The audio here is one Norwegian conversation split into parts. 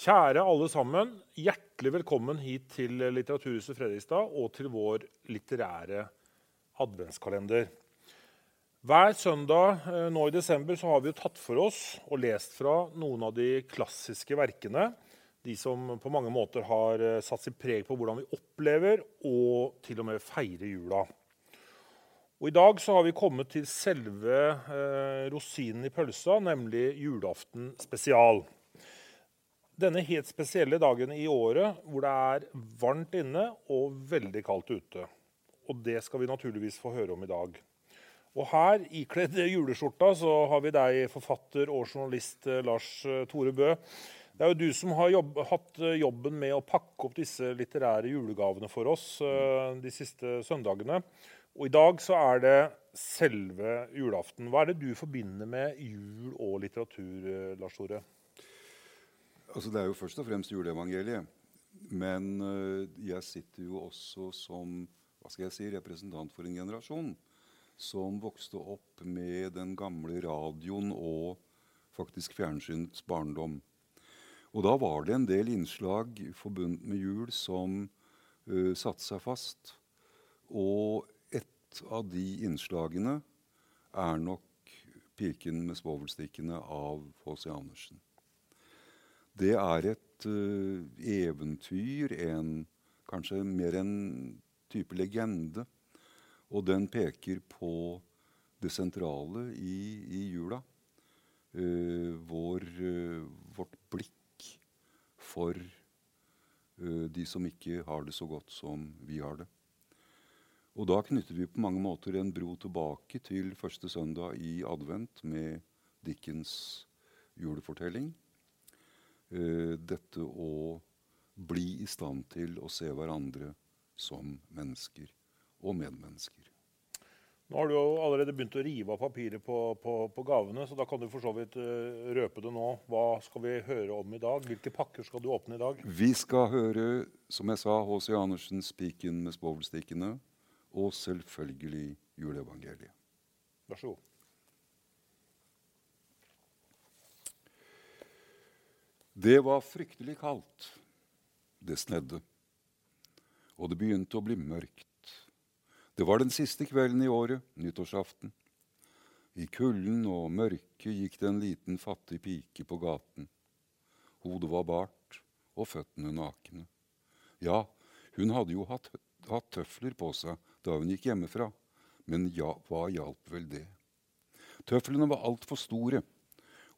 Kjære alle sammen. Hjertelig velkommen hit til Litteraturhuset Fredrikstad og til vår litterære adventskalender. Hver søndag eh, nå i desember så har vi tatt for oss og lest fra noen av de klassiske verkene. De som på mange måter har eh, satt sitt preg på hvordan vi opplever og til og med feirer jula. Og I dag så har vi kommet til selve eh, rosinen i pølsa, nemlig julaften spesial. Denne helt spesielle dagen i året hvor det er varmt inne og veldig kaldt ute. Og det skal vi naturligvis få høre om i dag. Og her, ikledd juleskjorta, så har vi deg, forfatter og journalist eh, Lars eh, Tore Bø. Det er jo du som har jobb, hatt eh, jobben med å pakke opp disse litterære julegavene for oss de siste søndagene. Og i dag så er det selve julaften. Hva er det du forbinder med jul og litteratur, Lars Tore? Altså, det er jo først og fremst juleevangeliet. Men uh, jeg sitter jo også som hva skal jeg si, representant for en generasjon som vokste opp med den gamle radioen og faktisk fjernsynets barndom. Og da var det en del innslag forbundet med jul som uh, satte seg fast. Og et av de innslagene er nok 'Piken med svovelstikkene' av H.C. Andersen. Det er et uh, eventyr, en, kanskje mer en type legende. Og den peker på det sentrale i, i jula. Uh, vår, uh, vårt blikk for de som ikke har det så godt som vi har det. Og da knytter vi på mange måter en bro tilbake til første søndag i advent med Dickens julefortelling. Eh, dette å bli i stand til å se hverandre som mennesker og medmennesker. Nå har du jo allerede begynt å rive av papiret på, på, på, gavene, så da kan du for så vidt uh, røpe det nå. Hva skal vi høre om i dag? Hvilke pakker skal du åpne i dag? Vi skal høre, som jeg sa, H.C. Andersens 'Spiken med svovelstikkene' og selvfølgelig juleevangeliet. Vær så god. Det var fryktelig kaldt. Det snedde. Og det begynte å bli mørkt. Det var den siste kvelden i året, nyttårsaften. I kulden og mørket gikk det en liten, fattig pike på gaten. Hodet var bart og føttene nakne. Ja, hun hadde jo hatt, hatt tøfler på seg da hun gikk hjemmefra, men ja, hva hjalp vel det? Tøflene var altfor store,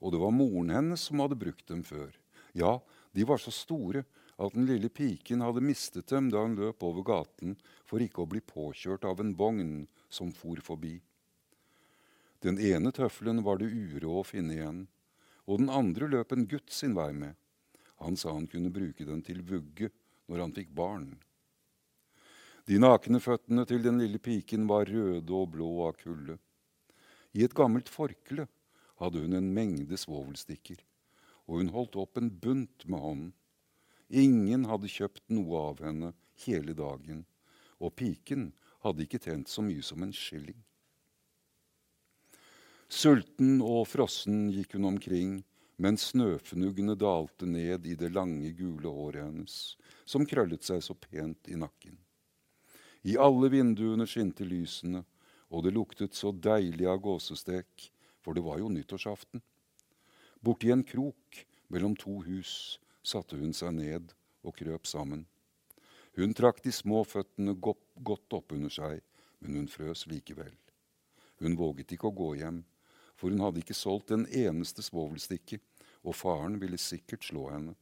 og det var moren hennes som hadde brukt dem før. Ja, de var så store at den lille piken hadde mistet dem da hun løp over gaten for ikke å bli påkjørt av en vogn som for forbi. Den ene tøffelen var det uråd å finne igjen, og den andre løp en gutt sin vei med. Han sa han kunne bruke den til vugge når han fikk barn. De nakne føttene til den lille piken var røde og blå av kulde. I et gammelt forkle hadde hun en mengde svovelstikker og hun holdt opp en bunt med hånden. Ingen hadde kjøpt noe av henne hele dagen, og piken hadde ikke tjent så mye som en skilling. Sulten og frossen gikk hun omkring mens snøfnuggene dalte ned i det lange, gule håret hennes, som krøllet seg så pent i nakken. I alle vinduene skinte lysene, og det luktet så deilig av gåsestek, for det var jo nyttårsaften. Borti en krok mellom to hus satte hun seg ned og krøp sammen. Hun trakk de små føttene godt opp under seg, men hun frøs likevel. Hun våget ikke å gå hjem, for hun hadde ikke solgt en eneste svovelstikke, og faren ville sikkert slå henne.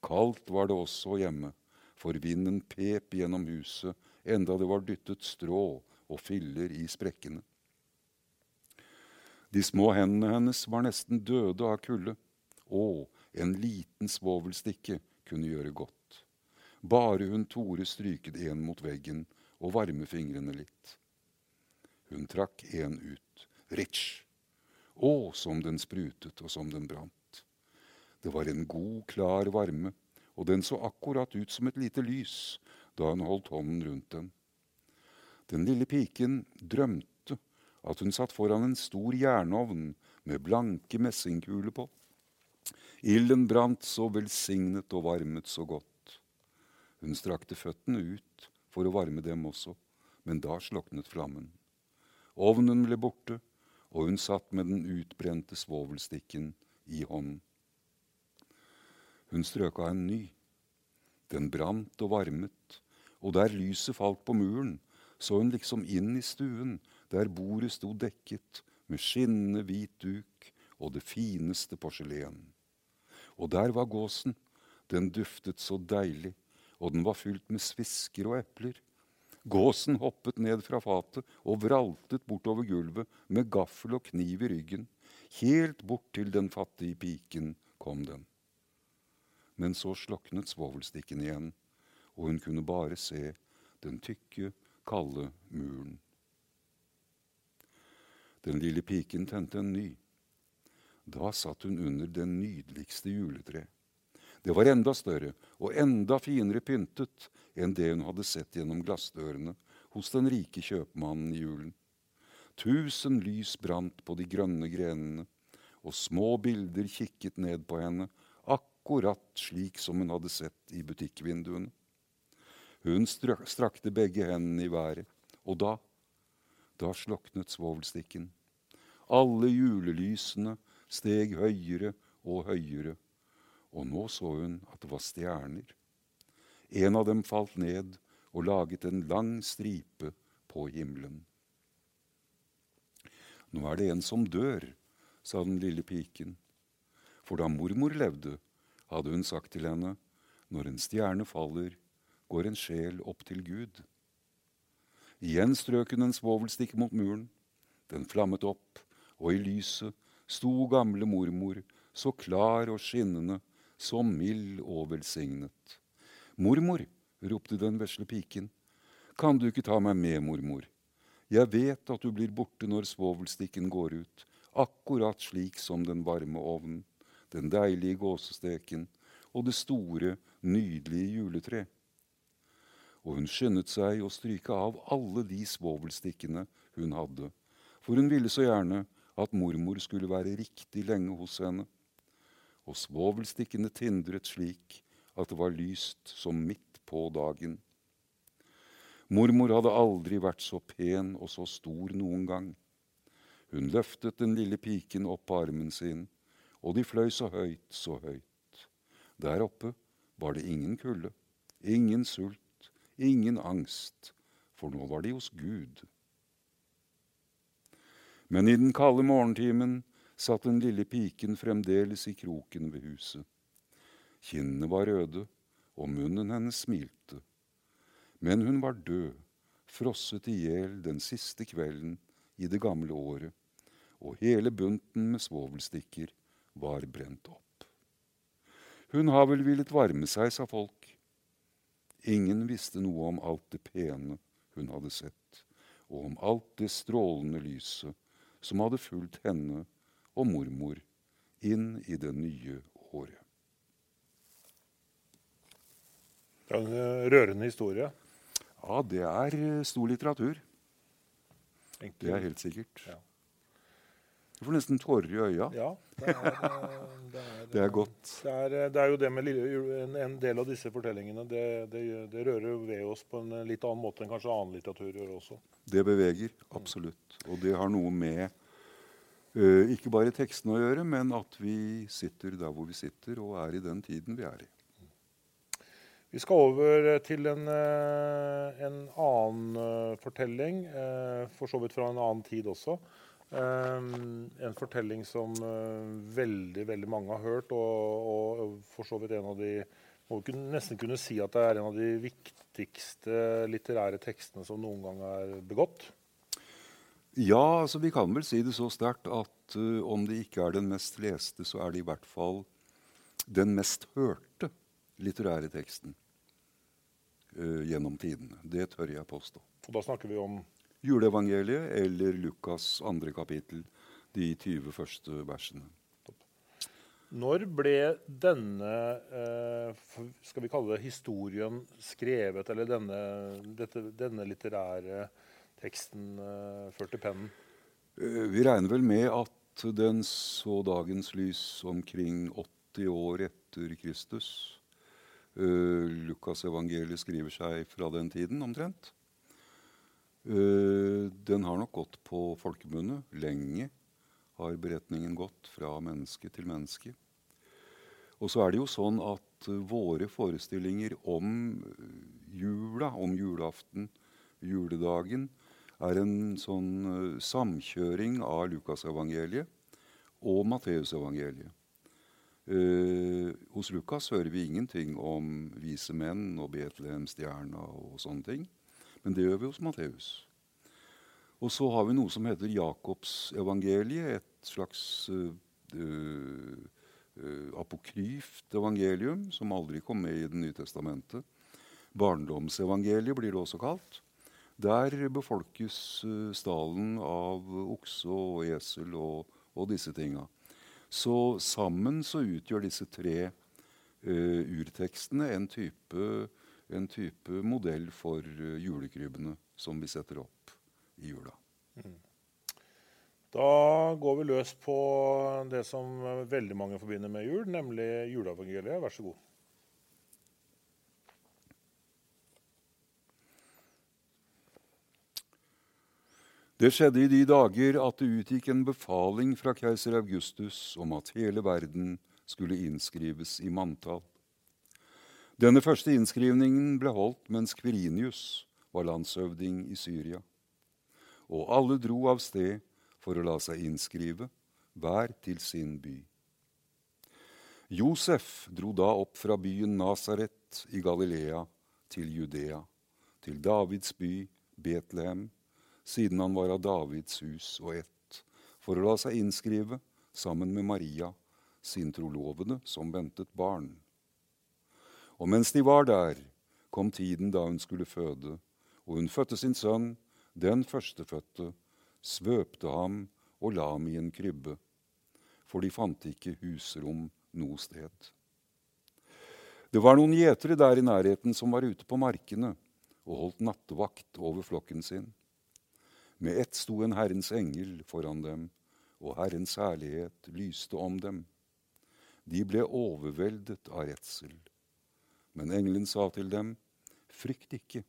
Kaldt var det også hjemme, for vinden pep gjennom huset enda det var dyttet strå og filler i sprekkene. De små hendene hennes var nesten døde av kulde. Å, en liten svovelstikke kunne gjøre godt. Bare hun torde stryke en mot veggen og varme fingrene litt. Hun trakk en ut. Ritsch! Å, som den sprutet, og som den brant. Det var en god, klar varme, og den så akkurat ut som et lite lys da hun holdt hånden rundt den. Den lille piken drømte at hun satt foran en stor jernovn med blanke messingkuler på. Ilden brant så velsignet og varmet så godt. Hun strakte føttene ut for å varme dem også, men da sloknet flammen. Ovnen ble borte, og hun satt med den utbrente svovelstikken i hånden. Hun strøk av en ny. Den brant og varmet, og der lyset falt på muren, så hun liksom inn i stuen, der bordet sto dekket med skinnende hvit duk og det fineste porselen. Og der var gåsen. Den duftet så deilig, og den var fylt med svisker og epler. Gåsen hoppet ned fra fatet og vraltet bortover gulvet med gaffel og kniv i ryggen. Helt bort til den fattige piken kom den. Men så sloknet svovelstikken igjen, og hun kunne bare se den tykke, kalde muren. Den lille piken tente en ny. Da satt hun under det nydeligste juletreet. Det var enda større og enda finere pyntet enn det hun hadde sett gjennom glassdørene hos den rike kjøpmannen i julen. Tusen lys brant på de grønne grenene, og små bilder kikket ned på henne, akkurat slik som hun hadde sett i butikkvinduene. Hun strakte begge hendene i været, og da, da sloknet svovelstikken. Alle julelysene steg høyere og høyere, og nå så hun at det var stjerner. En av dem falt ned og laget en lang stripe på himmelen. Nå er det en som dør, sa den lille piken. For da mormor levde, hadde hun sagt til henne, når en stjerne faller, går en sjel opp til Gud. Igjen strøk hun en svovelstikk mot muren. Den flammet opp, og i lyset sto gamle mormor, så klar og skinnende så mild og velsignet. Mormor, ropte den vesle piken, kan du ikke ta meg med, mormor? Jeg vet at du blir borte når svovelstikken går ut, akkurat slik som den varme ovnen, den deilige gåsesteken og det store, nydelige juletreet. Og hun skyndet seg å stryke av alle de svovelstikkene hun hadde, for hun ville så gjerne at mormor skulle være riktig lenge hos henne og svovelstikkene tindret slik at det var lyst som midt på dagen. Mormor hadde aldri vært så pen og så stor noen gang. Hun løftet den lille piken opp på armen sin, og de fløy så høyt, så høyt. Der oppe var det ingen kulde, ingen sult, ingen angst, for nå var de hos Gud. Men i den kalde morgentimen satt den lille piken fremdeles i kroken ved huset. Kinnene var røde, og munnen hennes smilte. Men hun var død, frosset i hjel den siste kvelden i det gamle året, og hele bunten med svovelstikker var brent opp. Hun har vel villet varme seg, sa folk. Ingen visste noe om alt det pene hun hadde sett, og om alt det strålende lyset som hadde fulgt henne og mormor inn i det nye året. Det er en eh, rørende historie. Ja, det er eh, stor litteratur. Det er helt sikkert. Ja. Du får nesten tårer i øya. Ja, det er, eh, det er, det er godt. Det er, det er, jo det med en, en del av disse fortellingene. Det, det, rører ved oss på en litt annen måte enn kanskje annen litteratur gjør også. Det beveger, absolutt. Og det har noe med Uh, ikke bare teksten å gjøre, men at vi sitter der hvor vi sitter, og er i den tiden vi er i. Vi skal over til en, en annen fortelling, for så vidt fra en annen tid også. En fortelling som veldig veldig mange har hørt, og, og, for så vidt en av de må vi nesten kunne si at det er en av de viktigste litterære tekstene som noen gang er begått. Ja, altså vi kan vel si det så sterkt at uh, om det ikke er den mest leste, så er det i hvert fall den mest hørte litterære teksten uh, gjennom tidene. Det tør jeg påstå. Og da snakker vi om Juleevangeliet eller Lukas andre kapittel, de 20 første versene. Når ble denne uh, skal vi kalle det historien skrevet, eller denne, dette, denne litterære teksten uh, ført til pennen? Uh, vi regner vel med at den så dagens lys omkring 80 år etter Kristus. Lukasevangeliet Lukas evangeliet skriver seg fra den tiden omtrent. Uh, den har nok gått på folkemunne lenge. Har beretningen gått fra menneske til menneske. Og så er det jo sånn at uh, våre forestillinger om jula, om julaften, juledagen, er en sånn samkjøring av Lukasevangeliet og Matteusevangeliet. Hos Lukas hører vi ingenting om vise menn og Betlehemstjerna og sånne ting. Men det gjør vi hos Matteus. Og så har vi noe som heter Jakobsevangeliet, et slags uh, uh, apokryft evangelium som aldri kom med i Det nye testamentet. Barndomsevangeliet blir det også kalt. Der befolkes uh, stallen av okse og esel og, og disse tinga. Så sammen så utgjør disse tre urtekstene en type, en type, modell for uh, julekrybbene som vi setter opp i jula. Mm. Da går vi løs på det som veldig mange forbinder med jul, nemlig juleevangeliet. Vær så god. Det skjedde i de dager at det utgikk en befaling fra keiser Augustus om at hele verden skulle innskrives i manntall. Denne første innskrivningen ble holdt mens Kvirinius var landshøvding i Syria. Og alle dro av sted for å la seg innskrive, hver til sin by. Josef dro da opp fra byen Nasaret i Galilea til Judea, til Davids by Betlehem siden han var av Davids hus og ett, for å la seg innskrive sammen med Maria, sin trolovede, som ventet barn. Og mens de var der, kom tiden da hun skulle føde, og hun fødte sin sønn, den førstefødte, svøpte ham og la ham i en krybbe, for de fant ikke husrom noe sted. Det var noen gjetere der i nærheten som var ute på markene og holdt nattevakt over flokken sin. Med ett sto en Herrens engel foran dem, og Herrens herlighet lyste om dem. De ble overveldet av redsel. Men engelen sa til dem, Frykt ikke.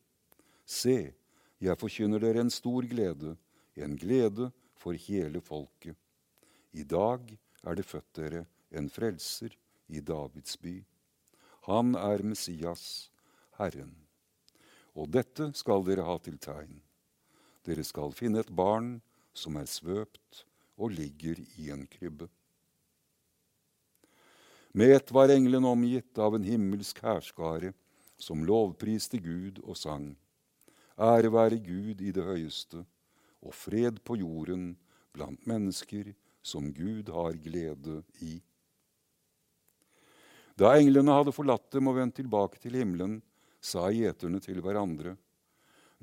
Se, jeg forkynner dere en stor glede, en glede for hele folket. I dag er det født dere en frelser i Davids by. Han er Messias, Herren. Og dette skal dere ha til tegn. Dere skal finne et barn som er svøpt og ligger i en krybbe. Med ett var engelen omgitt av en himmelsk hærskare som lovpriste Gud og sang. Ære være Gud i det høyeste, og fred på jorden blant mennesker som Gud har glede i. Da englene hadde forlatt dem og vendt tilbake til himmelen, sa gjeterne til hverandre,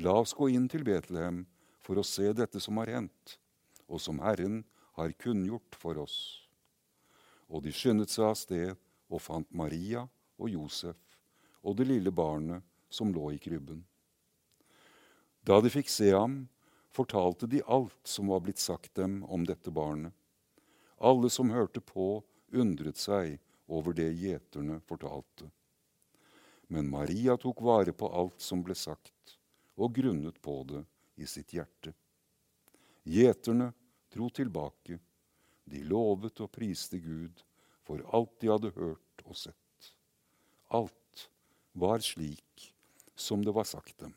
La oss gå inn til Betlehem for å se dette som har hendt, og som Herren har kunngjort for oss. Og de skyndet seg av sted og fant Maria og Josef og det lille barnet som lå i krybben. Da de fikk se ham, fortalte de alt som var blitt sagt dem om dette barnet. Alle som hørte på, undret seg over det gjeterne fortalte. Men Maria tok vare på alt som ble sagt, og grunnet på det i sitt hjerte. Gjeterne dro tilbake. De lovet og priste Gud for alt de hadde hørt og sett. Alt var slik som det var sagt dem.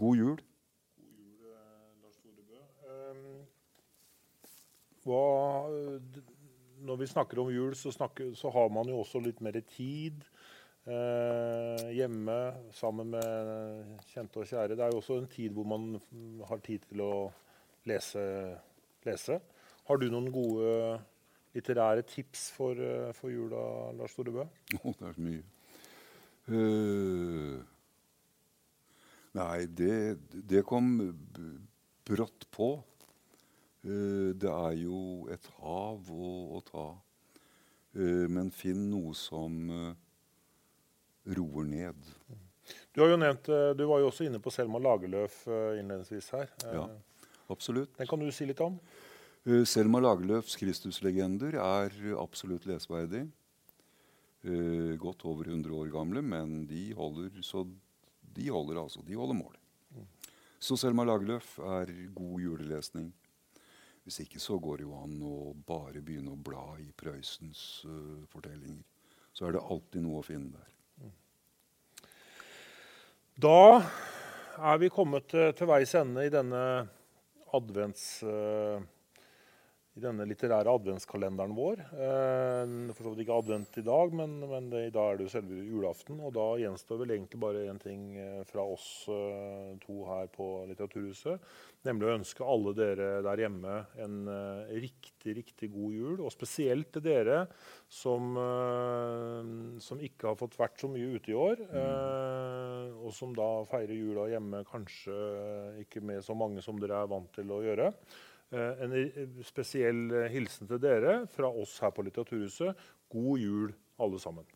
God jul. God jul, eh, Lars Torebø. Ehm, hva, når vi snakker om jul, så, snakker, så, har man jo også litt mer tid. Eh, hjemme sammen med kjente og kjære. Det er jo også en tid hvor man har tid til å lese. lese. Har du noen gode litterære tips for, eh, for jula, Lars Storebø? Oh, det er så mye. Uh, nei, det, det, kom brått på. Uh, det er jo et hav å, å ta. Uh, men finn noe som roer ned. Du, har jo nevnt, eh, du var jo også inne på Selma Lagerlöf eh, innledningsvis her. Eh, Ja. Absolutt. Den kan du si litt om? Selma Lagerlöfs Kristuslegender er absolutt lesverdig. Godt over 100 år gamle, men de holder, så de holder altså. De holder mål. Så Selma Lagerlöf er god julelesning. Hvis ikke så går det jo an å bare begynne å bla i Prøysens uh, fortellinger. Så er det alltid noe å finne der. Da er vi kommet til, veis ende i denne advents... i denne litterære adventskalenderen vår. Eh, for så vidt ikke advent i dag, men, men det, i dag er det jo selve julaften. Og da gjenstår vel egentlig bare én ting eh, fra oss eh, to her på Litteraturhuset. Nemlig å ønske alle dere der hjemme en riktig, riktig god jul. Og spesielt til dere som, som ikke har fått vært så mye ute i år. eh, og som da feirer jula hjemme kanskje ikke med så mange som dere er vant til å gjøre. Eh, En spesiell eh, hilsen til dere fra oss her på Litteraturhuset. God jul, alle sammen.